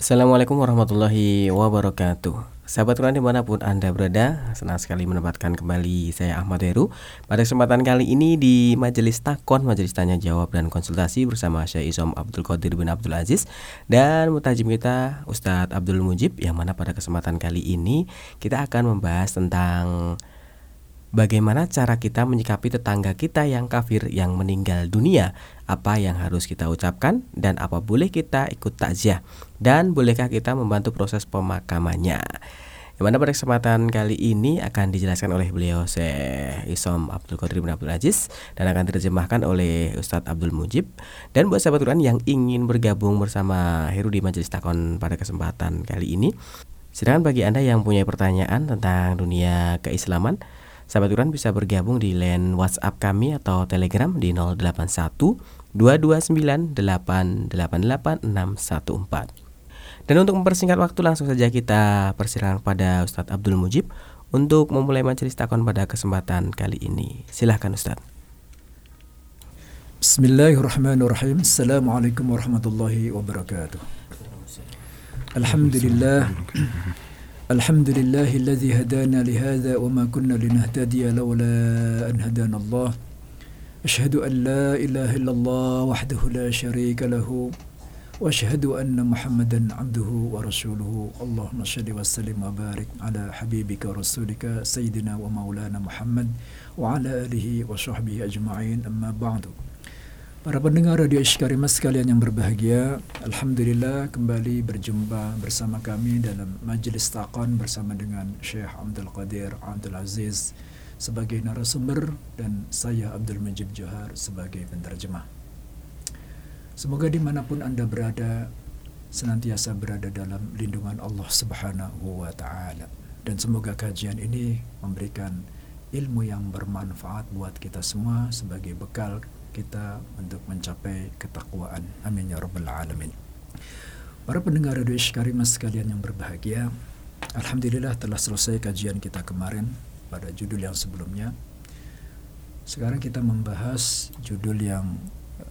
Assalamualaikum warahmatullahi wabarakatuh Sahabat Quran di mana pun Anda berada Senang sekali menempatkan kembali saya Ahmad Heru Pada kesempatan kali ini di Majelis Takon Majelis Tanya Jawab dan Konsultasi bersama Syekh Isom Abdul Qadir bin Abdul Aziz Dan mutajim kita Ustadz Abdul Mujib Yang mana pada kesempatan kali ini Kita akan membahas tentang Bagaimana cara kita menyikapi tetangga kita yang kafir yang meninggal dunia? Apa yang harus kita ucapkan dan apa boleh kita ikut takziah? Dan bolehkah kita membantu proses pemakamannya? Yang mana pada kesempatan kali ini akan dijelaskan oleh beliau Syekh Isom Abdul Qadir bin Abdul Aziz dan akan diterjemahkan oleh Ustadz Abdul Mujib. Dan buat sahabat Quran yang ingin bergabung bersama Heru di Majelis Takon pada kesempatan kali ini, silakan bagi Anda yang punya pertanyaan tentang dunia keislaman, Sahabat Quran bisa bergabung di line WhatsApp kami atau Telegram di 081 229 614. Dan untuk mempersingkat waktu langsung saja kita persilakan kepada Ustadz Abdul Mujib untuk memulai majelis takon pada kesempatan kali ini. Silahkan Ustadz. Bismillahirrahmanirrahim. Assalamualaikum warahmatullahi wabarakatuh. Alhamdulillah. الحمد لله الذي هدانا لهذا وما كنا لنهتدي لولا أن هدانا الله أشهد أن لا إله إلا الله وحده لا شريك له وأشهد أن محمدا عبده ورسوله اللهم صل وسلم وبارك على حبيبك ورسولك سيدنا ومولانا محمد وعلى آله وصحبه أجمعين أما بعد Para pendengar Radio Ishkarima sekalian yang berbahagia, Alhamdulillah kembali berjumpa bersama kami dalam Majelis Taqan bersama dengan Syekh Abdul Qadir Abdul Aziz sebagai narasumber dan saya Abdul Majid Johar sebagai penerjemah. Semoga di mana pun Anda berada, senantiasa berada dalam lindungan Allah Subhanahu wa Ta'ala. Dan semoga kajian ini memberikan ilmu yang bermanfaat buat kita semua sebagai bekal kita untuk mencapai ketakwaan. Amin ya rabbal alamin. Para pendengar Radio Karimah sekalian yang berbahagia, Alhamdulillah telah selesai kajian kita kemarin pada judul yang sebelumnya. Sekarang kita membahas judul yang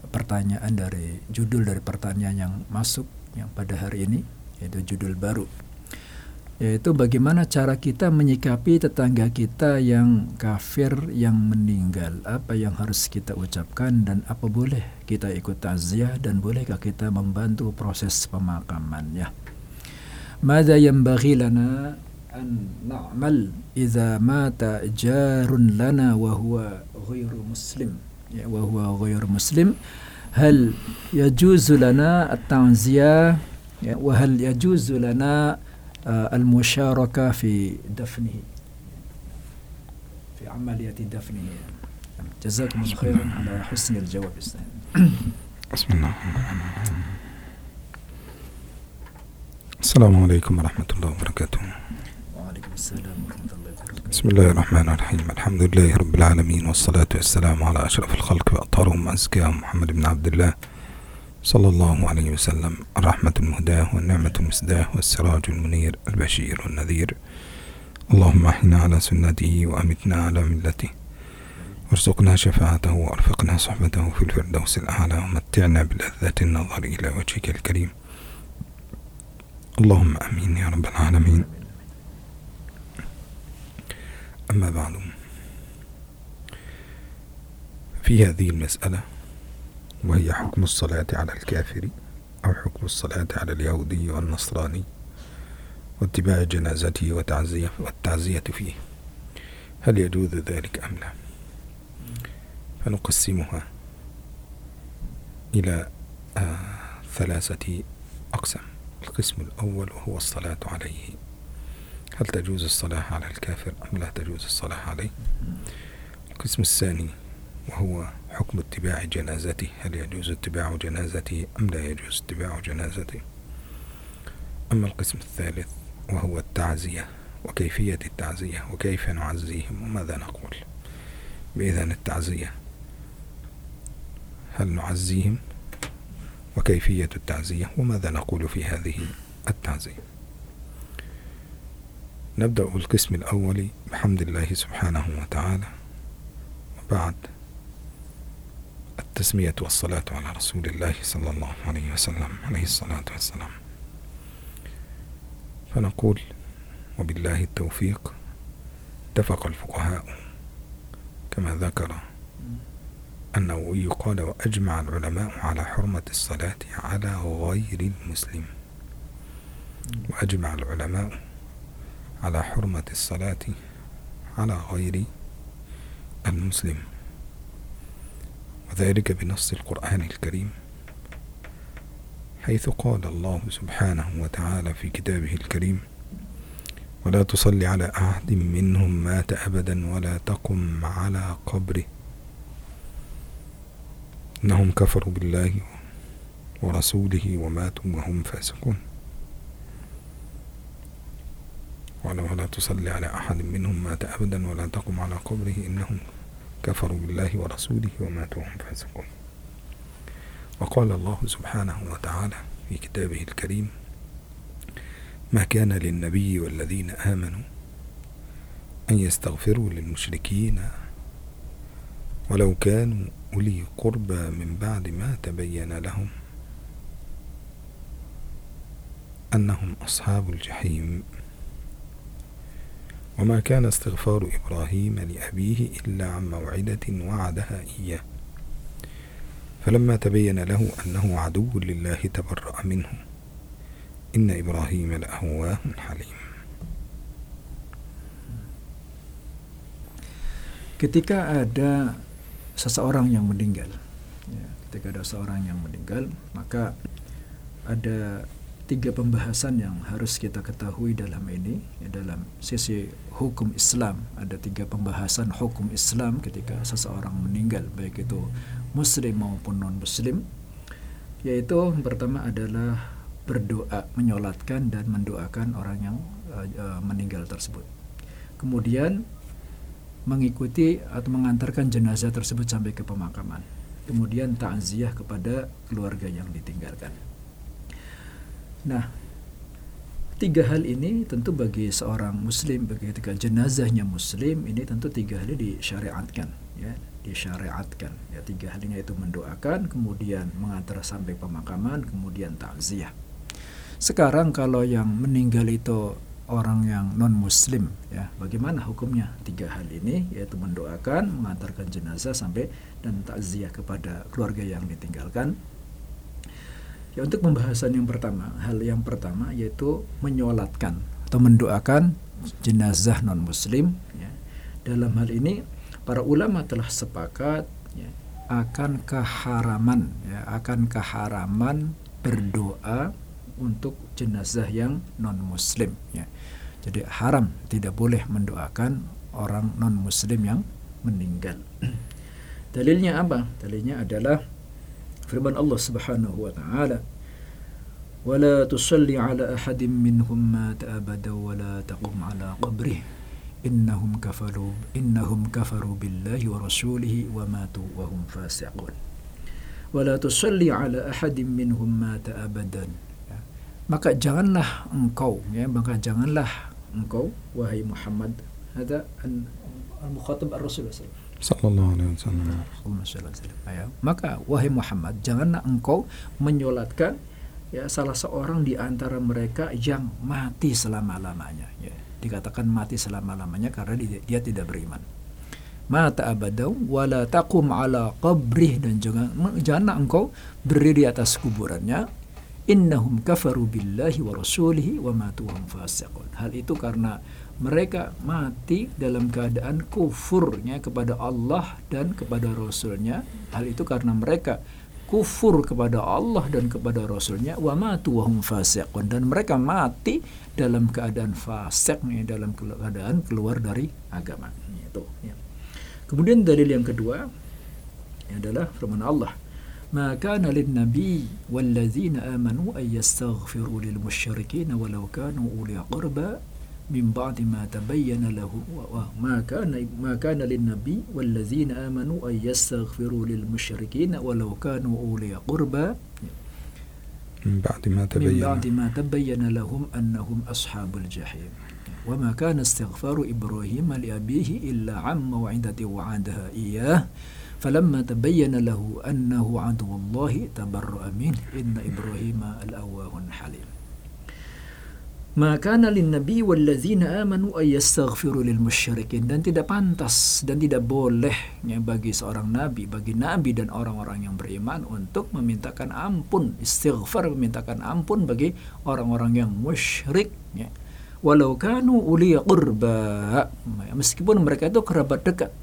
pertanyaan dari judul dari pertanyaan yang masuk yang pada hari ini yaitu judul baru. Yaitu bagaimana cara kita menyikapi tetangga kita yang kafir yang meninggal? Apa yang harus kita ucapkan dan apa boleh kita ikut takziah dan bolehkah kita membantu proses pemakamannya Mada yanbaghi lana an na'mal idza mata jarun lana wa huwa ghairu وهو غير مسلم. هل يجوز لنا التعزية؟ وهل يجوز لنا آه، المشاركة في دفنه؟ في عملية دفنه؟ جزاكم الله خيرا على حسن الجواب بسم الله. السلام عليكم ورحمة الله وبركاته. وعليكم السلام ورحمة الله وبركاته. بسم الله الرحمن الرحيم. الحمد لله رب العالمين والصلاة والسلام على أشرف الخلق وأطهرهم وأزكاهم محمد بن عبد الله صلى الله عليه وسلم. الرحمة المهداة والنعمة المسداة والسراج المنير البشير والنذير اللهم إحنا على سنته وأمتنا على ملته. وارزقنا شفاعته وأرفقنا صحبته في الفردوس الأعلى. ومتعنا بلذة النظر إلى وجهك الكريم. اللهم أمين يا رب العالمين. أما بعد. في هذه المسألة وهي حكم الصلاة على الكافر أو حكم الصلاة على اليهودي والنصراني واتباع جنازته وتعزية والتعزية فيه. هل يجوز ذلك أم لا؟ فنقسمها إلى آه ثلاثة أقسام. القسم الأول وهو الصلاة عليه. هل تجوز الصلاة على الكافر أم لا تجوز الصلاة عليه؟ القسم الثاني وهو حكم اتباع جنازته هل يجوز اتباع جنازته أم لا يجوز اتباع جنازته؟ أما القسم الثالث وهو التعزية وكيفية التعزية وكيف نعزيهم وماذا نقول؟ بإذن التعزية هل نعزيهم؟ وكيفية التعزية وماذا نقول في هذه التعزية؟ نبدأ بالقسم الأول بحمد الله سبحانه وتعالى. وبعد التسمية والصلاة على رسول الله صلى الله عليه وسلم عليه الصلاة والسلام. فنقول وبالله التوفيق. اتفق الفقهاء كما ذكر النووي قال وأجمع العلماء على حرمة الصلاة على غير المسلم. وأجمع العلماء على حرمة الصلاة على غير المسلم. وذلك بنص القرآن الكريم حيث قال الله سبحانه وتعالى في كتابه الكريم ولا تصلي على أحد منهم مات أبدا ولا تقم على قبره. إنهم كفروا بالله ورسوله وماتوا وهم فاسقون. ولا تصلي على أحد منهم مات أبدا ولا تقم على قبره إنهم كفروا بالله ورسوله وماتوا وهم فاسقون. وقال الله سبحانه وتعالى في كتابه الكريم ما كان للنبي والذين آمنوا أن يستغفروا للمشركين ولو كانوا أولي قربى من بعد ما تبين لهم أنهم أصحاب الجحيم. وما كان استغفار إبراهيم لأبيه إلا عن موعدة وعدها إياه. فلما تبين له أنه عدو لله تبرأ منه. إن إبراهيم لأواه حليم. Ketika ada seseorang yang meninggal, ya, ketika ada seorang yang meninggal, maka ada tiga pembahasan yang harus kita ketahui dalam ini. Dalam sisi hukum Islam ada tiga pembahasan hukum Islam ketika seseorang meninggal baik itu muslim maupun non muslim yaitu pertama adalah berdoa menyolatkan dan mendoakan orang yang uh, meninggal tersebut. Kemudian mengikuti atau mengantarkan jenazah tersebut sampai ke pemakaman. Kemudian takziah kepada keluarga yang ditinggalkan Nah, tiga hal ini tentu bagi seorang muslim bagi ketika jenazahnya muslim ini tentu tiga hal ini disyariatkan ya disyariatkan. Ya tiga hal ini yaitu mendoakan kemudian mengantar sampai pemakaman kemudian takziah. Sekarang kalau yang meninggal itu orang yang non muslim ya bagaimana hukumnya? Tiga hal ini yaitu mendoakan mengantarkan jenazah sampai dan takziah kepada keluarga yang ditinggalkan Ya untuk pembahasan yang pertama, hal yang pertama yaitu menyolatkan atau mendoakan jenazah non muslim. Ya. Dalam hal ini para ulama telah sepakat ya, akan keharaman, ya, akan keharaman berdoa untuk jenazah yang non muslim. Ya. Jadi haram tidak boleh mendoakan orang non muslim yang meninggal. Dalilnya apa? Dalilnya adalah firman Allah Subhanahu wa taala ولا تصلي على أحد منهم مات أبدا ولا تقم على قبره إنهم كفروا إنهم كفروا بالله ورسوله وماتوا وهم فاسقون ولا تصلي على أحد منهم مات أبدا maka janganlah engkau ya maka janganlah engkau wahai Muhammad ada al-mukhatab ar-rasul sallallahu alaihi wasallam ya. maka wahai Muhammad janganlah engkau menyolatkan ya salah seorang di antara mereka yang mati selama-lamanya ya dikatakan mati selama-lamanya karena dia, dia tidak beriman mata abadau wala taqum ala qabrih dan jangan janganlah engkau berdiri di atas kuburannya innahum kafaru billahi wa rasulihi wa matu hum fasiqun. Hal itu karena mereka mati dalam keadaan kufurnya kepada Allah dan kepada Rasulnya. Hal itu karena mereka kufur kepada Allah dan kepada Rasulnya wa matu wa hum fasiqun dan mereka mati dalam keadaan fasik dalam keadaan keluar dari agama itu ya. Kemudian dalil yang kedua adalah firman Allah ما كان للنبي والذين آمنوا أن يستغفروا للمشركين ولو كانوا أولي قربى من بعد ما تبين له. ما كان ما كان للنبي والذين آمنوا أن يستغفروا للمشركين ولو كانوا أولي قربى. من بعد ما تبين. من بعد ما تبين لهم أنهم أصحاب الجحيم. وما كان استغفار إبراهيم لأبيه إلا عن موعدة وعدها إياه. فلما تبين له أنه عدو الله تبرأ منه. إن إبراهيم الأواه حليم. Maka lin nabi walladzina amanu ayastaghfiru lil musyrikin dan tidak pantas dan tidak boleh ya, bagi seorang nabi bagi nabi dan orang-orang yang beriman untuk memintakan ampun istighfar memintakan ampun bagi orang-orang yang musyrik ya. walau kanu uli qurba meskipun mereka itu kerabat dekat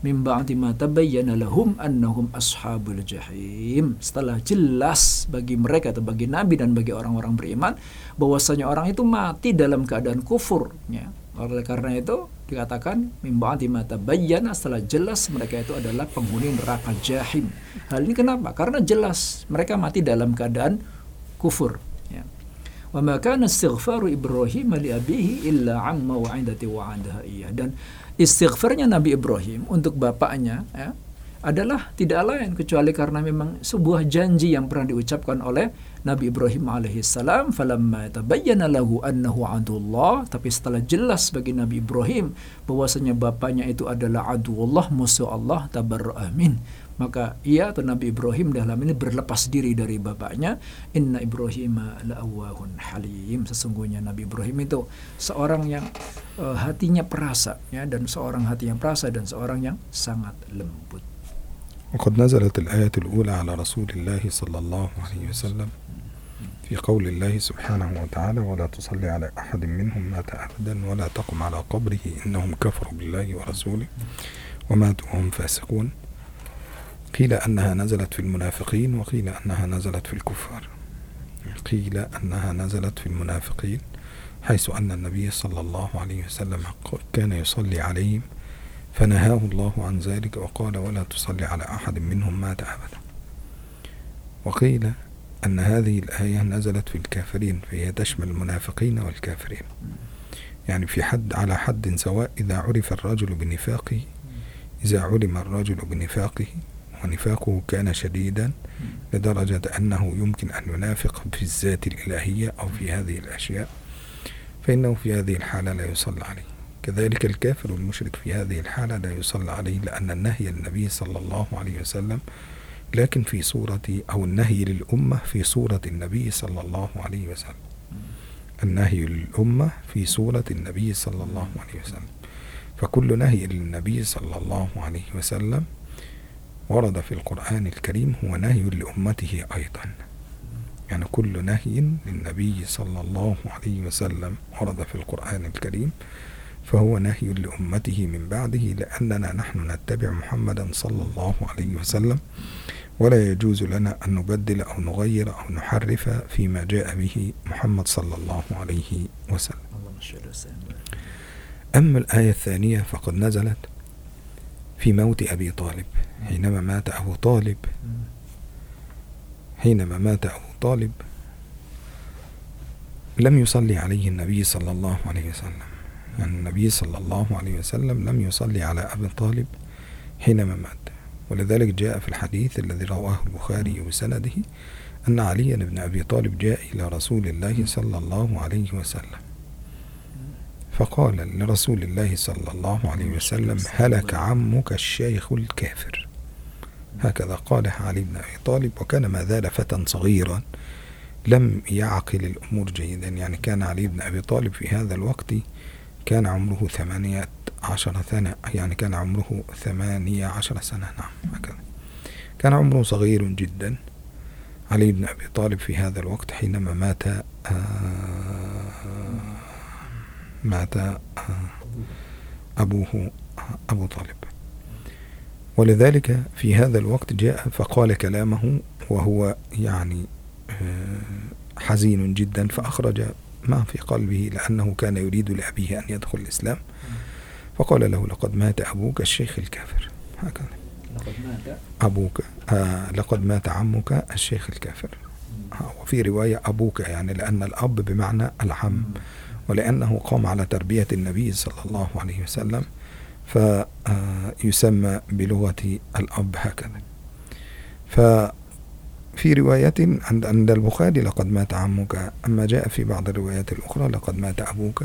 min ba'di ma tabayyana lahum annahum ashabul jahim. Setelah jelas bagi mereka atau bagi nabi dan bagi orang-orang beriman bahwasanya orang itu mati dalam keadaan kufur ya. Oleh karena itu dikatakan min ba'di ma tabayyana setelah jelas mereka itu adalah penghuni neraka jahim. Hal ini kenapa? Karena jelas mereka mati dalam keadaan kufur wa ma kana istighfaru ibrahim li abihi illa amma wa'idati wa'adaha iya. Dan istighfarnya Nabi Ibrahim untuk bapaknya ya, adalah tidak lain kecuali karena memang sebuah janji yang pernah diucapkan oleh Nabi Ibrahim alaihissalam falamma tabayyana lahu annahu adullah tapi setelah jelas bagi Nabi Ibrahim bahwasanya bapaknya itu adalah adullah musuh Allah tabarra amin maka ia atau Nabi Ibrahim dalam ini berlepas diri dari bapaknya inna Ibrahim la'awahun halim sesungguhnya Nabi Ibrahim itu seorang yang uh, hatinya perasa ya dan seorang hati yang perasa dan seorang yang sangat lembut وقد نزلت الآية الأولى على رسول الله صلى الله عليه وسلم في قول الله سبحانه وتعالى ولا تصلي على أحد منهم مات أبدا ولا تقم على قبره إنهم كفروا بالله ورسوله وماتوا وهم فاسقون قيل أنها نزلت في المنافقين وقيل أنها نزلت في الكفار. قيل أنها نزلت في المنافقين حيث أن النبي صلى الله عليه وسلم كان يصلي عليهم فنهاه الله عن ذلك وقال ولا تصلي على أحد منهم مات أبدا. وقيل أن هذه الآية نزلت في الكافرين فهي تشمل المنافقين والكافرين. يعني في حد على حد سواء إذا عرف الرجل بنفاقه إذا علم الرجل بنفاقه ونفاقه كان شديدا لدرجة أنه يمكن أن ينافق في الذات الإلهية أو في هذه الأشياء فإنه في هذه الحالة لا يصلى عليه. كذلك الكافر والمشرك في هذه الحالة لا يصلى عليه لأن النهي النبي صلى الله عليه وسلم لكن في صورة أو النهي للأمة في صورة النبي صلى الله عليه وسلم. النهي للأمة في صورة النبي صلى الله عليه وسلم. فكل نهي للنبي صلى الله عليه وسلم ورد في القرآن الكريم هو نهي لأمته أيضا. يعني كل نهي للنبي صلى الله عليه وسلم ورد في القرآن الكريم فهو نهي لأمته من بعده لأننا نحن نتبع محمدا صلى الله عليه وسلم ولا يجوز لنا أن نبدل أو نغير أو نحرف فيما جاء به محمد صلى الله عليه وسلم. أما الآية الثانية فقد نزلت في موت أبي طالب حينما مات أبو طالب. حينما مات أبو طالب لم يصلي عليه النبي صلى الله عليه وسلم. النبي صلى الله عليه وسلم لم يصلي على أبي طالب حينما مات. ولذلك جاء في الحديث الذي رواه البخاري بسنده أن علي بن أبي طالب جاء إلى رسول الله صلى الله عليه وسلم. فقال لرسول الله صلى الله عليه وسلم هلك عمك الشيخ الكافر. هكذا قال علي بن أبي طالب وكان ما زال فتى صغيرا لم يعقل الأمور جيدا. يعني كان علي بن أبي طالب في هذا الوقت كان عمره ثمانية عشر سنة يعني كان عمره ثمانية عشر سنة نعم هكذا. كان عمره صغير جدا. علي بن أبي طالب في هذا الوقت حينما مات آه مات آه أبوه أبو طالب. ولذلك في هذا الوقت جاء فقال كلامه وهو يعني حزين جدا فأخرج ما في قلبه لأنه كان يريد لأبيه أن يدخل الإسلام. فقال له لقد مات أبوك الشيخ الكافر. هكذا. لقد مات. أبوك آه لقد مات عمك الشيخ الكافر. آه وفي رواية أبوك يعني لأن الأب بمعنى العم. ولأنه قام على تربية النبي صلى الله عليه وسلم فيسمى بلغة الأب هكذا. ففي رواية عند عند البخاري لقد مات عمك. أما جاء في بعض الروايات الأخرى لقد مات أبوك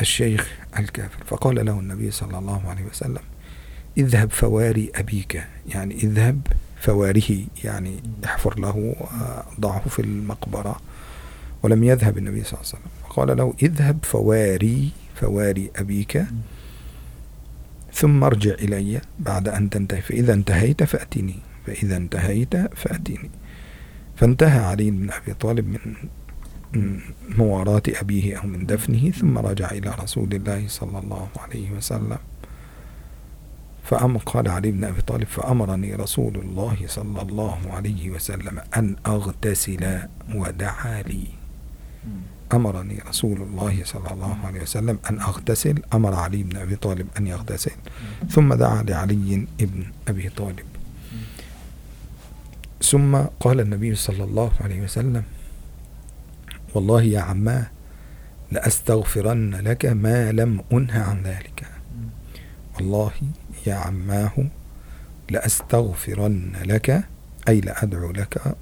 الشيخ الكافر. فقال له النبي صلى الله عليه وسلم اذهب فواري أبيك. يعني اذهب فواره يعني احفر له ضعه في المقبرة. ولم يذهب النبي صلى الله عليه وسلم. قال له اذهب فواري فواري أبيك ثم ارجع إلي بعد أن تنتهي. فإذا انتهيت فأتني فإذا انتهيت فأتني. فانتهى علي بن أبي طالب من مواراة أبيه أو من دفنه ثم رجع إلى رسول الله صلى الله عليه وسلم. فأم قال علي بن أبي طالب فأمرني رسول الله صلى الله عليه وسلم أن أغتسل ودعا لي. أمرني رسول الله صلى الله عليه وسلم أن أغتسل أمر علي بن أبي طالب أن يغتسل. ثم دعا لعلي بن أبي طالب. ثم قال النبي صلى الله عليه وسلم والله يا عماه لأستغفرن لك ما لم أنه عن ذلك. والله يا عماه لأستغفرن لك أي لأدعو لك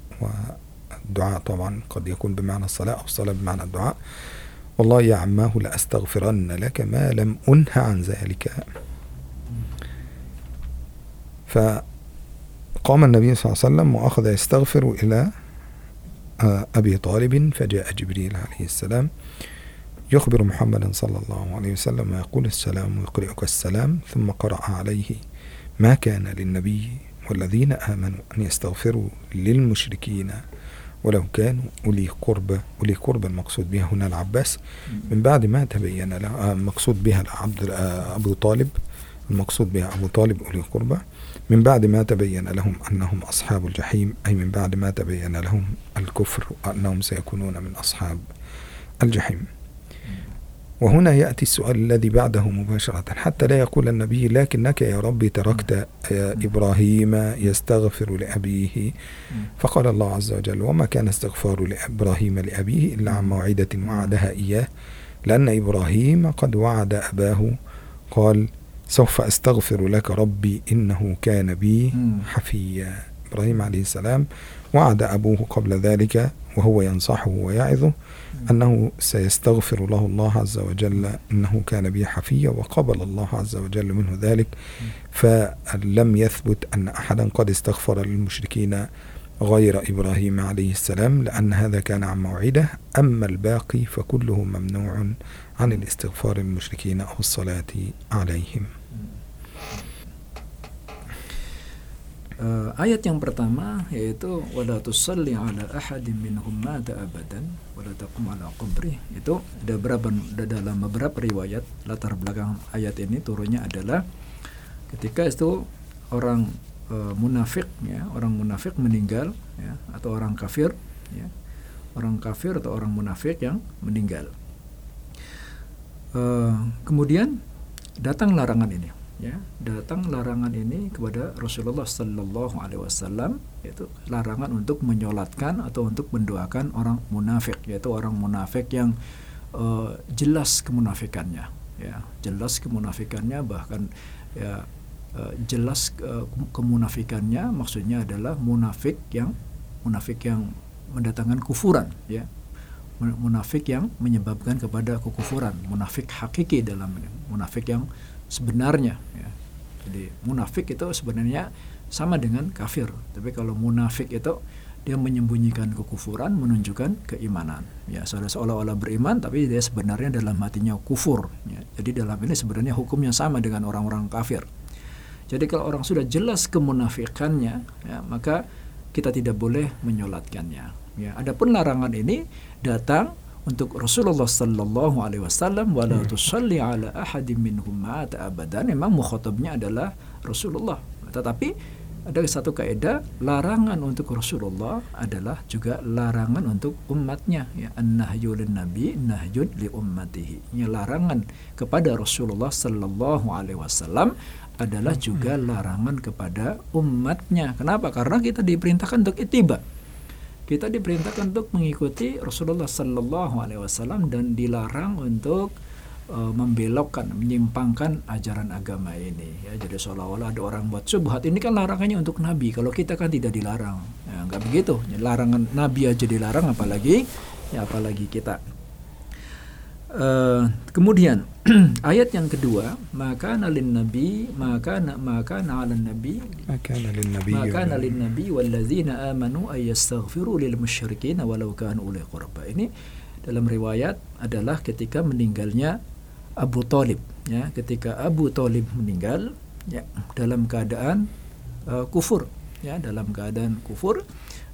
والدعاء طبعا قد يكون بمعنى الصلاة أو الصلاة بمعنى الدعاء. والله يا عماه لأستغفرن لك ما لم أنه عن ذلك. فقام النبي صلى الله عليه وسلم وأخذ يستغفر إلى أبي طالب فجاء جبريل عليه السلام يخبر محمدا صلى الله عليه وسلم ويقول السلام ويقرئك السلام ثم قرأ عليه ما كان للنبي والذين آمنوا أن يستغفروا للمشركين. ولو كانوا أولي قربى أولي قربى المقصود بها هنا العباس. من بعد ما تبين له المقصود بها عبد أبو طالب المقصود بها أبو طالب أولي قربى من بعد ما تبين لهم أنهم أصحاب الجحيم أي من بعد ما تبين لهم الكفر وأنهم سيكونون من أصحاب الجحيم. وهنا يأتي السؤال الذي بعده مباشرة. حتى لا يقول النبي لكنك يا ربي تركت إبراهيم يستغفر لأبيه. فقال الله عز وجل وما كان استغفار لإبراهيم لأبيه إلا عن موعدة وعدها إياه لأن إبراهيم قد وعد أباه. قال سوف أستغفر لك ربي إنه كان بي حفيا. إبراهيم عليه السلام وعد أبوه قبل ذلك وهو ينصحه ويعظه أنه سيستغفر له الله عز وجل إنه كان بي حفيا وقبل الله عز وجل منه ذلك. فلم يثبت أن أحدا قد استغفر للمشركين غير إبراهيم عليه السلام لأن هذا كان عن موعدة. أما الباقي فكله ممنوع عن الاستغفار للمشركين أو الصلاة عليهم. Uh, ayat yang pertama yaitu wala tusalli ala ahadin minhum mata abadan wala taqum ala qabri. Itu ada berapa ada dalam beberapa riwayat latar belakang ayat ini turunnya adalah ketika itu orang uh, munafik ya orang munafik meninggal ya atau orang kafir ya orang kafir atau orang munafik yang meninggal. Uh, kemudian datang larangan ini ya datang larangan ini kepada Rasulullah Sallallahu Alaihi Wasallam yaitu larangan untuk menyolatkan atau untuk mendoakan orang munafik yaitu orang munafik yang uh, jelas kemunafikannya. Ya jelas kemunafikannya bahkan ya uh, jelas uh, kemunafikannya maksudnya adalah munafik yang munafik yang mendatangkan kufuran ya. Munafik yang menyebabkan kepada kekufuran munafik hakiki dalam munafik yang sebenarnya ya. Jadi munafik itu sebenarnya sama dengan kafir. Tapi kalau munafik itu dia menyembunyikan kekufuran, menunjukkan keimanan. Ya, seolah-olah beriman tapi dia sebenarnya dalam hatinya kufur. Ya. Jadi dalam ini sebenarnya hukumnya sama dengan orang-orang kafir. Jadi kalau orang sudah jelas kemunafikannya, ya, maka kita tidak boleh menyolatkannya. Ya, adapun larangan ini datang untuk Rasulullah sallallahu alaihi wasallam wala hmm. tusalli ala ahadin minhum mata abadan. Memang mukhatabnya adalah Rasulullah. Tetapi ada satu kaidah larangan untuk Rasulullah adalah juga larangan untuk umatnya. Ya an-nahyu nabi nahyun li ummatihi. Ya larangan kepada Rasulullah sallallahu alaihi wasallam adalah juga hmm. larangan kepada umatnya. Kenapa? Karena kita diperintahkan untuk itiba kita diperintahkan untuk mengikuti Rasulullah Sallallahu Alaihi Wasallam dan dilarang untuk uh, membelokkan, menyimpangkan ajaran agama ini. Ya, jadi seolah-olah ada orang buat subhat. Ini kan larangannya untuk Nabi. Kalau kita kan tidak dilarang, ya, nggak begitu. Larangan Nabi aja dilarang, apalagi ya apalagi kita. Uh, kemudian ayat yang kedua maka nalin nabi maka maka nalan nabi. Maka nalin nabi maka nalin nabi walladzina amanu ayastaghfiru lil musyrikin walau kanu uli qurba. Ini dalam riwayat adalah ketika meninggalnya Abu Talib ya. Ketika Abu Talib meninggal ya dalam keadaan uh, kufur ya dalam keadaan kufur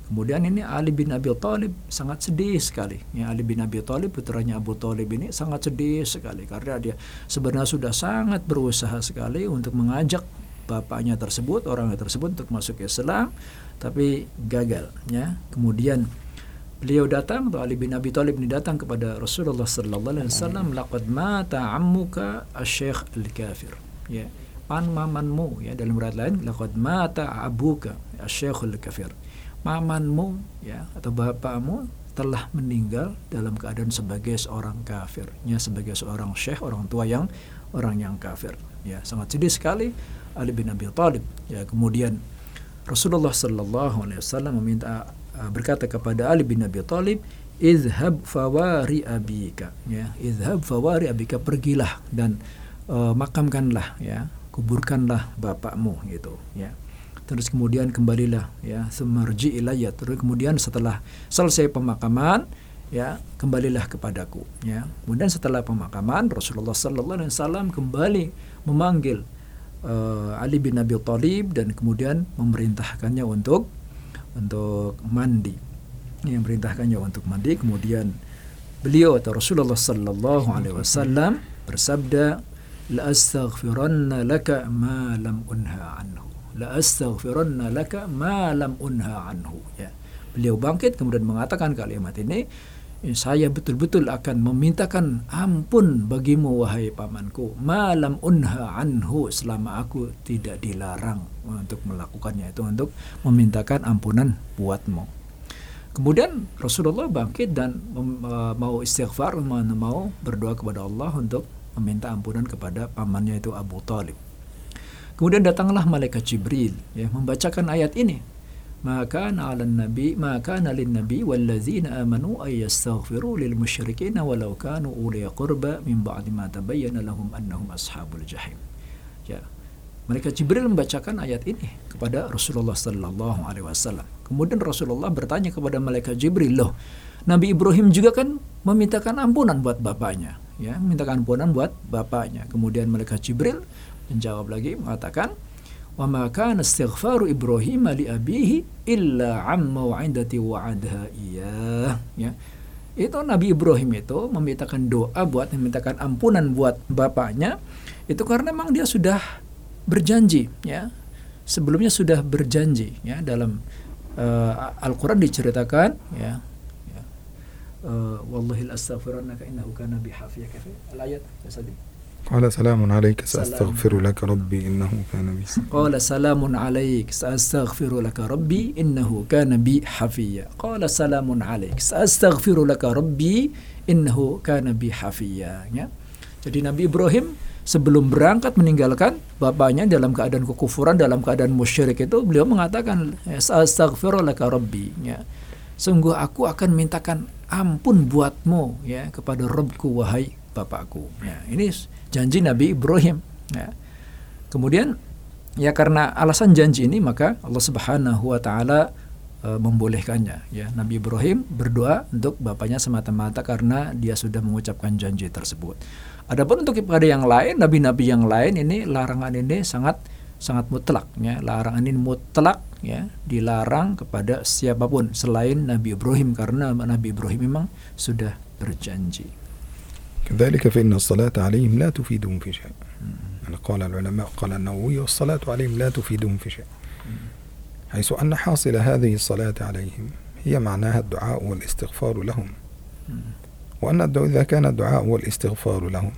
Kemudian ini Ali bin Abi Thalib sangat sedih sekali. Ya, Ali bin Abi Thalib putranya Abu Thalib ini sangat sedih sekali karena dia sebenarnya sudah sangat berusaha sekali untuk mengajak bapaknya tersebut, orangnya tersebut untuk masuk Islam, tapi gagal. Ya, kemudian beliau datang atau Ali bin Abi Thalib ini datang kepada Rasulullah sallallahu alaihi wasallam laqad mata ammuka asy-syekh al-kafir ya pan mamanmu ya dalam riwayat lain laqad mata abuka asy-syekh al-kafir pamanmu ya atau bapakmu telah meninggal dalam keadaan sebagai seorang kafir. Ya sebagai seorang syekh orang tua yang orang yang kafir. Ya sangat sedih sekali Ali bin Abi Thalib. Ya kemudian Rasulullah Sallallahu Alaihi Wasallam meminta uh, berkata kepada Ali bin Abi Thalib izhab fawari abika. Ya izhab fawari abika pergilah dan uh, makamkanlah ya kuburkanlah bapakmu gitu ya terus kemudian kembalilah ya semarji ilayya. Terus kemudian setelah selesai pemakaman ya kembalilah kepadaku ya. Kemudian setelah pemakaman Rasulullah sallallahu alaihi wasallam kembali memanggil uh, Ali bin Abi Thalib dan kemudian memerintahkannya untuk untuk mandi. Yang memerintahkannya untuk mandi kemudian beliau atau Rasulullah sallallahu alaihi wasallam bersabda la astaghfiranna laka ma lam unha anhu la astaghfiranna laka ma lam unha anhu. Ya. Beliau bangkit kemudian mengatakan kalimat ini saya betul-betul akan memintakan ampun bagimu wahai pamanku. Malam unha anhu selama aku tidak dilarang untuk melakukannya. Itu untuk memintakan ampunan buatmu. Kemudian Rasulullah bangkit dan mau istighfar mau berdoa kepada Allah untuk meminta ampunan kepada pamannya itu Abu Talib Kemudian datanglah malaikat Jibril ya membacakan ayat ini. Maka na'alan nabi maka nalin nabi wallazina amanu ay yastaghfiru lil musyrikin walau kanu uli qurba min ba'di ma tabayyana lahum annahum ashabul jahim. Ya. Malaikat Jibril membacakan ayat ini kepada Rasulullah sallallahu alaihi wasallam. Kemudian Rasulullah bertanya kepada malaikat Jibril, "Loh, Nabi Ibrahim juga kan memintakan ampunan buat bapaknya, ya, memintakan ampunan buat bapaknya." Kemudian malaikat Jibril menjawab lagi mengatakan wa ma kana istighfaru Ibrahim li abihi illa amma wa'idati wa'adha. Iya ya. Itu Nabi Ibrahim itu memintakan doa buat memintakan ampunan buat bapaknya itu karena memang dia sudah berjanji ya. Sebelumnya sudah berjanji ya dalam uh, Al-Qur'an diceritakan ya ya. Uh, wallahil astaghfirannaka innahu kana bihafiyah al-ayat ya قال سلام عليك سأستغفر لك ربي إنه كان بي قال سلام عليك سأستغفر لك ربي إنه كان بي حفيا قال سلام عليك سأستغفر لك ربي إنه كان بي حفيا ya. Jadi Nabi Ibrahim sebelum berangkat meninggalkan bapaknya dalam keadaan kekufuran, dalam keadaan musyrik itu beliau mengatakan astaghfirulaka rabbi ya. Sungguh aku akan mintakan ampun buatmu ya kepada Rabbku wahai bapakku. Ya, ini janji Nabi Ibrahim. Ya. Kemudian ya karena alasan janji ini maka Allah Subhanahu wa taala e, membolehkannya ya. Nabi Ibrahim berdoa untuk bapaknya semata-mata karena dia sudah mengucapkan janji tersebut. Adapun untuk kepada yang lain, nabi-nabi yang lain ini larangan ini sangat sangat mutlak ya. Larangan ini mutlak ya, dilarang kepada siapa pun selain Nabi Ibrahim karena Nabi Ibrahim memang sudah berjanji. كذلك فإن الصلاة عليهم لا تفيدهم في شيء. يعني قال العلماء قال النووي والصلاة عليهم لا تفيدهم في شيء. حيث أن حاصل هذه الصلاة عليهم هي معناها الدعاء والاستغفار لهم. وأن إذا كان الدعاء والاستغفار لهم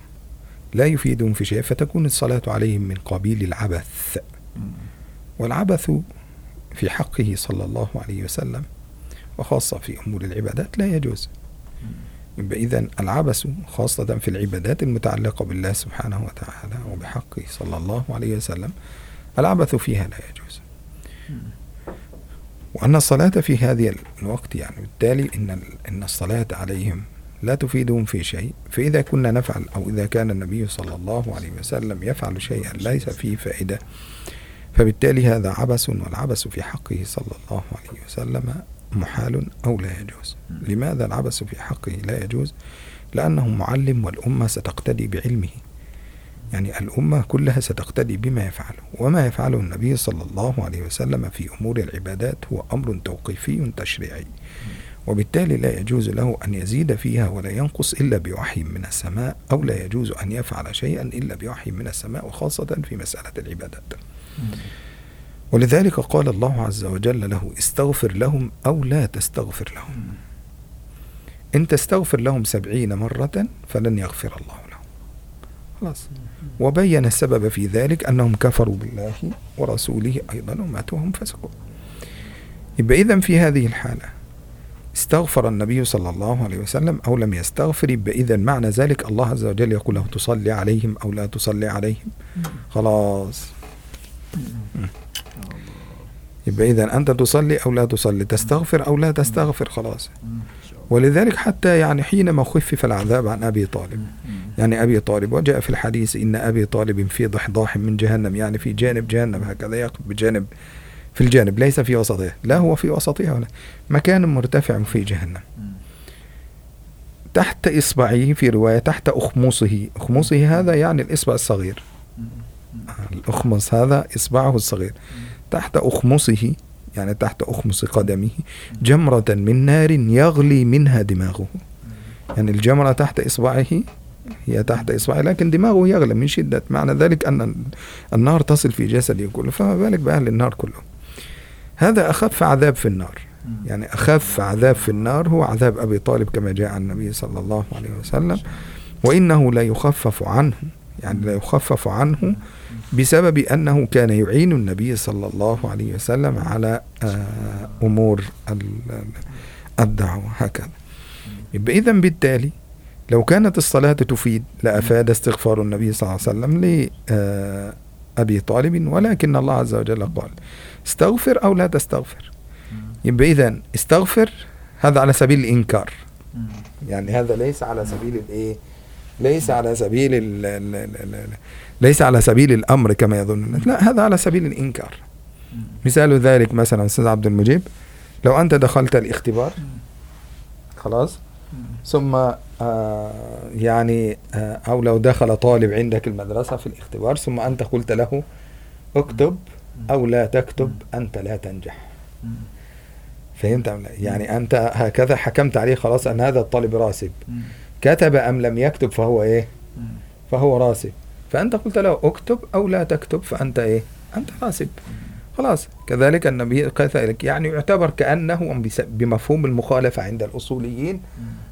لا يفيدهم في شيء فتكون الصلاة عليهم من قبيل العبث. والعبث في حقه صلى الله عليه وسلم وخاصة في أمور العبادات لا يجوز. يبقى إذا العبث خاصة في العبادات المتعلقة بالله سبحانه وتعالى وبحقه صلى الله عليه وسلم العبث فيها لا يجوز. وأن الصلاة في هذه الوقت يعني بالتالي إن إن الصلاة عليهم لا تفيدهم في شيء فإذا كنا نفعل أو إذا كان النبي صلى الله عليه وسلم يفعل شيئا ليس فيه فائدة فبالتالي هذا عبث والعبث في حقه صلى الله عليه وسلم محال أو لا يجوز. لماذا العبث في حقه لا يجوز؟ لأنه معلم والأمة ستقتدي بعلمه. يعني الأمة كلها ستقتدي بما يفعله. وما يفعله النبي صلى الله عليه وسلم في أمور العبادات هو أمر توقيفي تشريعي. وبالتالي لا يجوز له أن يزيد فيها ولا ينقص إلا بوحي من السماء أو لا يجوز أن يفعل شيئا إلا بوحي من السماء وخاصة في مسألة العبادات. ولذلك قال الله عز وجل له استغفر لهم أو لا تستغفر لهم. إن تستغفر لهم سبعين مرة فلن يغفر الله لهم. خلاص. وبين السبب في ذلك أنهم كفروا بالله ورسوله أيضا وماتوا وهم فسقوا يبقى إذا في هذه الحالة استغفر النبي صلى الله عليه وسلم أو لم يستغفر يبقى إذا معنى ذلك الله عز وجل يقول له تصلي عليهم أو لا تصلي عليهم. خلاص. يبقى إذا أنت تصلي أو لا تصلي تستغفر أو لا تستغفر خلاص. ولذلك حتى يعني حينما خفف العذاب عن أبي طالب يعني أبي طالب وجاء في الحديث إن أبي طالب في ضحضاح من جهنم يعني في جانب جهنم هكذا يقف بجانب في الجانب ليس في وسطها لا هو في وسطها ولا مكان مرتفع في جهنم. تحت إصبعه في رواية تحت أخمصه أخمصه هذا يعني الإصبع الصغير. الأخمص هذا إصبعه الصغير. تحت أخمصه يعني تحت أخمص قدمه جمرة من نار يغلي منها دماغه. يعني الجمرة تحت إصبعه هي تحت إصبعه لكن دماغه يغلي من شدة. معنى ذلك أن النار تصل في جسده كله. فما بالك بأهل النار كلهم. هذا أخف عذاب في النار. يعني أخف عذاب في النار هو عذاب أبي طالب كما جاء عن النبي صلى الله عليه وسلم وإنه لا يخفف عنه. يعني لا يخفف عنه بسبب أنه كان يعين النبي صلى الله عليه وسلم على آه، أمور الدعوة هكذا. يبقى إذا بالتالي لو كانت الصلاة تفيد لأفاد استغفار النبي صلى الله عليه وسلم لأبي طالب ولكن الله عز وجل قال استغفر أو لا تستغفر. يبقى إذا استغفر هذا على سبيل الإنكار. يعني هذا ليس على سبيل الإيه؟ ليس على سبيل ال ال ال ليس على سبيل الأمر كما يظن. لا هذا على سبيل الإنكار. مثال ذلك مثلا أستاذ عبد المجيب لو أنت دخلت الاختبار خلاص ثم آه يعني آه أو لو دخل طالب عندك المدرسة في الاختبار ثم أنت قلت له اكتب أو لا تكتب أنت لا تنجح. فهمت؟ يعني أنت هكذا حكمت عليه خلاص أن هذا الطالب راسب. كتب أم لم يكتب فهو إيه؟ فهو راسب. فأنت قلت له اكتب أو لا تكتب فأنت إيه؟ أنت راسب. خلاص. كذلك النبي كذلك يعني يعتبر كأنه بمفهوم المخالفة عند الأصوليين.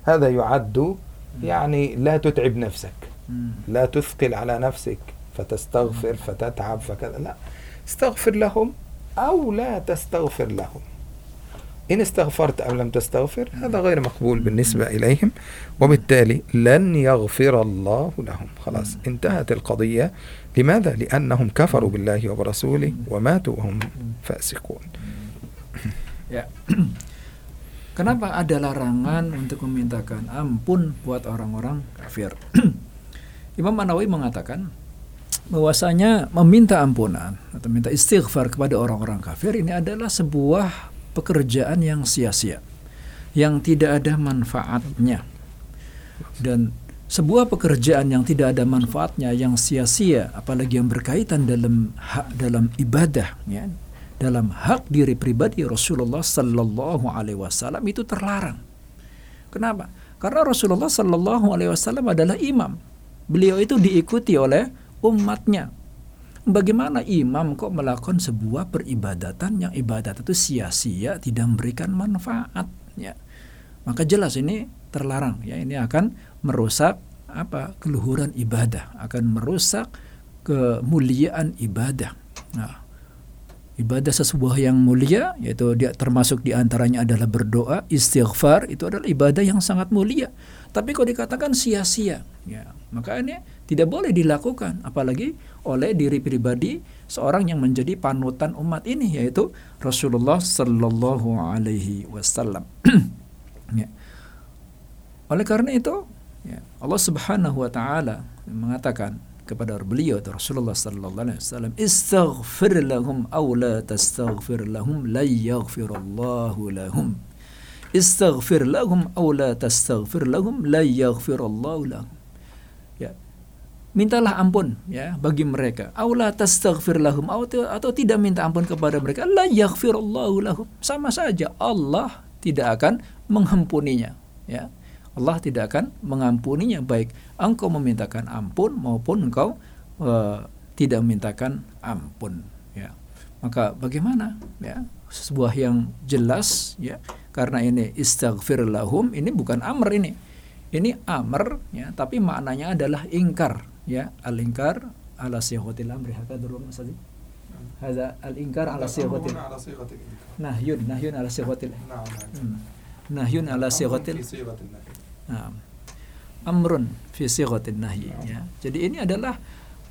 هذا يعد يعني لا تتعب نفسك. لا تثقل على نفسك. فتستغفر فتتعب فكذا. لا. استغفر لهم أو لا تستغفر لهم. إن استغفرت أو لم تستغفر هذا غير مقبول بالنسبة إليهم وبالتالي لن يغفر الله لهم خلاص انتهت القضية لماذا؟ لأنهم كفروا بالله وبرسوله وماتوا وهم فاسقون ya. Kenapa ada larangan untuk memintakan ampun buat orang-orang kafir? Imam Manawi mengatakan bahwasanya meminta ampunan atau minta istighfar kepada orang-orang kafir ini adalah sebuah pekerjaan yang sia-sia, yang tidak ada manfaatnya. Dan sebuah pekerjaan yang tidak ada manfaatnya, yang sia-sia, apalagi yang berkaitan dalam hak dalam ibadah, ya, dalam hak diri pribadi Rasulullah Sallallahu Alaihi Wasallam itu terlarang. Kenapa? Karena Rasulullah Sallallahu Alaihi Wasallam adalah imam. Beliau itu diikuti oleh umatnya. Bagaimana imam kok melakukan sebuah peribadatan yang ibadat itu sia-sia tidak memberikan manfaat ya. Maka jelas ini terlarang ya ini akan merusak apa keluhuran ibadah, akan merusak kemuliaan ibadah. Nah, ibadah sesuatu yang mulia yaitu dia termasuk di antaranya adalah berdoa, istighfar itu adalah ibadah yang sangat mulia. Tapi kalau dikatakan sia-sia, ya maka ini tidak boleh dilakukan, apalagi oleh diri pribadi seorang yang menjadi panutan umat ini yaitu Rasulullah Sallallahu Alaihi Wasallam. ya. oleh karena itu ya, Allah Subhanahu wa taala mengatakan kepada beliau Rasulullah sallallahu alaihi wasallam istaghfir lahum aw la tastaghfir lahum la yaghfirullahu istaghfir lahum aw la tastaghfir lahum la yaghfirullahu lahum. Ya. Mintalah ampun ya bagi mereka. Aw la tastaghfir lahum atau tidak minta ampun kepada mereka la yaghfirullahu lahum. Sama saja Allah tidak akan mengampuninya ya. Allah tidak akan mengampuninya baik engkau memintakan ampun maupun engkau uh, tidak memintakan ampun ya. Maka bagaimana ya sebuah yang jelas ya. Karena ini istighfir lahum ini bukan amr ini. Ini amr ya tapi maknanya adalah ingkar ya. Al ingkar ala sihotil amri. Hakadha dulu Mas Hada al ingkar ala sihotil nahyun nahyun ala sihotil nahyun ala sihotil Nah, amrun fi sighatin nahyi ya. Jadi ini adalah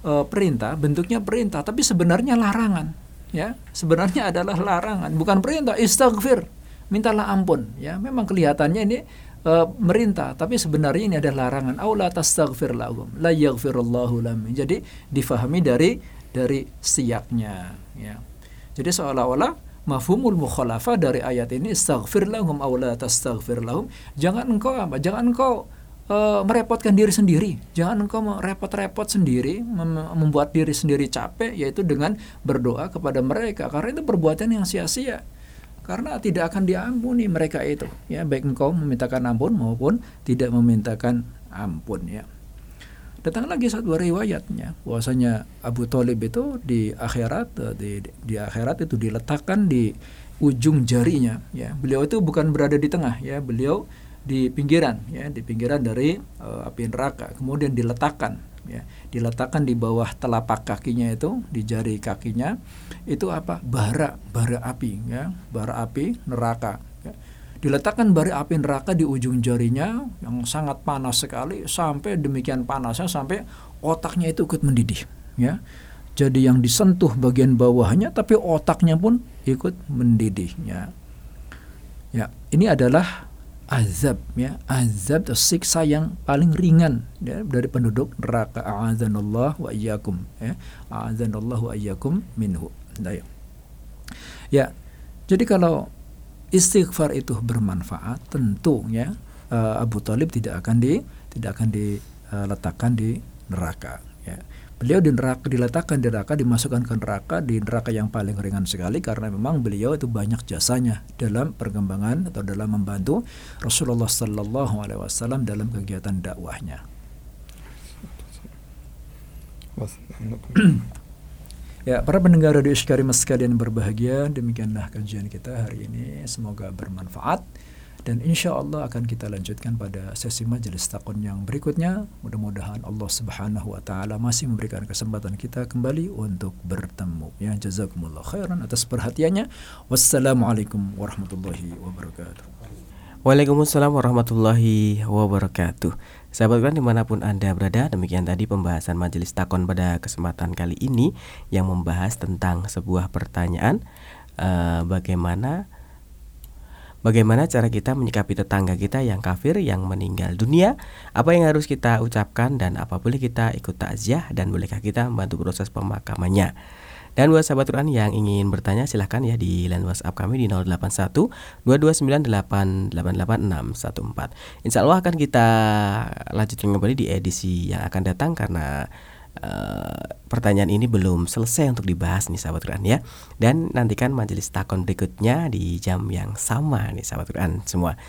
uh, perintah, bentuknya perintah tapi sebenarnya larangan ya. Sebenarnya adalah larangan, bukan perintah. Istighfir, mintalah ampun ya. Memang kelihatannya ini uh, merintah tapi sebenarnya ini adalah larangan. Aula tastaghfir lahum la yaghfirullahu lahum. Jadi difahami dari dari siaknya ya. Jadi seolah-olah mafhumul mukhalafa dari ayat ini istaghfir lahum aw la tastaghfir lahum jangan engkau apa jangan engkau uh, merepotkan diri sendiri. Jangan engkau repot-repot sendiri mem membuat diri sendiri capek yaitu dengan berdoa kepada mereka. Karena itu perbuatan yang sia-sia. Karena tidak akan diampuni mereka itu. Ya baik engkau memintakan ampun maupun tidak memintakan ampun ya. Datang lagi satu riwayatnya. Bahwasanya Abu Talib itu di akhirat eh, di, di akhirat itu diletakkan di ujung jarinya ya. Beliau itu bukan berada di tengah ya, beliau di pinggiran ya, di pinggiran dari uh, api neraka. Kemudian diletakkan ya, diletakkan di bawah telapak kakinya itu, di jari kakinya itu apa? bara, bara api ya, bara api neraka diletakkan bara api neraka di ujung jarinya yang sangat panas sekali sampai demikian panasnya sampai otaknya itu ikut mendidih ya jadi yang disentuh bagian bawahnya tapi otaknya pun ikut mendidihnya ya ini adalah azab ya azab atau siksa yang paling ringan ya, dari penduduk neraka a'adzanallah wa iyyakum ya a'adzanallah wa iyyakum minhu nah, ya. ya jadi kalau istighfar itu bermanfaat, tentu ya uh, Abu Talib tidak akan di tidak akan diletakkan di neraka. Beliau di neraka diletakkan di neraka, dimasukkan ke neraka di neraka yang paling ringan sekali karena memang beliau itu banyak jasanya dalam perkembangan atau dalam membantu Rasulullah Sallallahu Alaihi Wasallam dalam kegiatan dakwahnya. Ya, para pendengar Radio Iskari sekalian berbahagia, demikianlah kajian kita hari ini. Semoga bermanfaat dan insya Allah akan kita lanjutkan pada sesi majelis takon yang berikutnya. Mudah-mudahan Allah Subhanahu wa taala masih memberikan kesempatan kita kembali untuk bertemu. Ya, jazakumullah khairan atas perhatiannya. Wassalamualaikum warahmatullahi wabarakatuh. Waalaikumsalam warahmatullahi wabarakatuh. Sahabat Quran di mana pun Anda berada, demikian tadi pembahasan majelis takon pada kesempatan kali ini yang membahas tentang sebuah pertanyaan uh, bagaimana bagaimana cara kita menyikapi tetangga kita yang kafir yang meninggal dunia, apa yang harus kita ucapkan dan apa boleh kita ikut takziah dan bolehkah kita membantu proses pemakamannya. Dan buat sahabat Quran yang ingin bertanya silahkan ya di line WhatsApp kami di 081 229888614. Insya Allah akan kita lanjutkan kembali di edisi yang akan datang karena Uh, pertanyaan ini belum selesai untuk dibahas nih sahabat Quran ya dan nantikan majelis takon berikutnya di jam yang sama nih sahabat Quran semua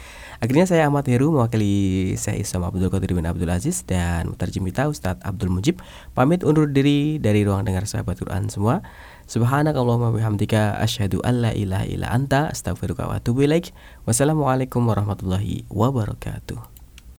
akhirnya saya Ahmad Heru mewakili saya Isam Abdul Qadir bin Abdul Aziz dan Mutarjim kita Ustadz Abdul Mujib pamit undur diri dari ruang dengar sahabat Quran semua Subhanakallahumma bihamdika asyhadu an la ilaha illa anta astaghfiruka wa atubu ilaik. Wassalamualaikum warahmatullahi wabarakatuh.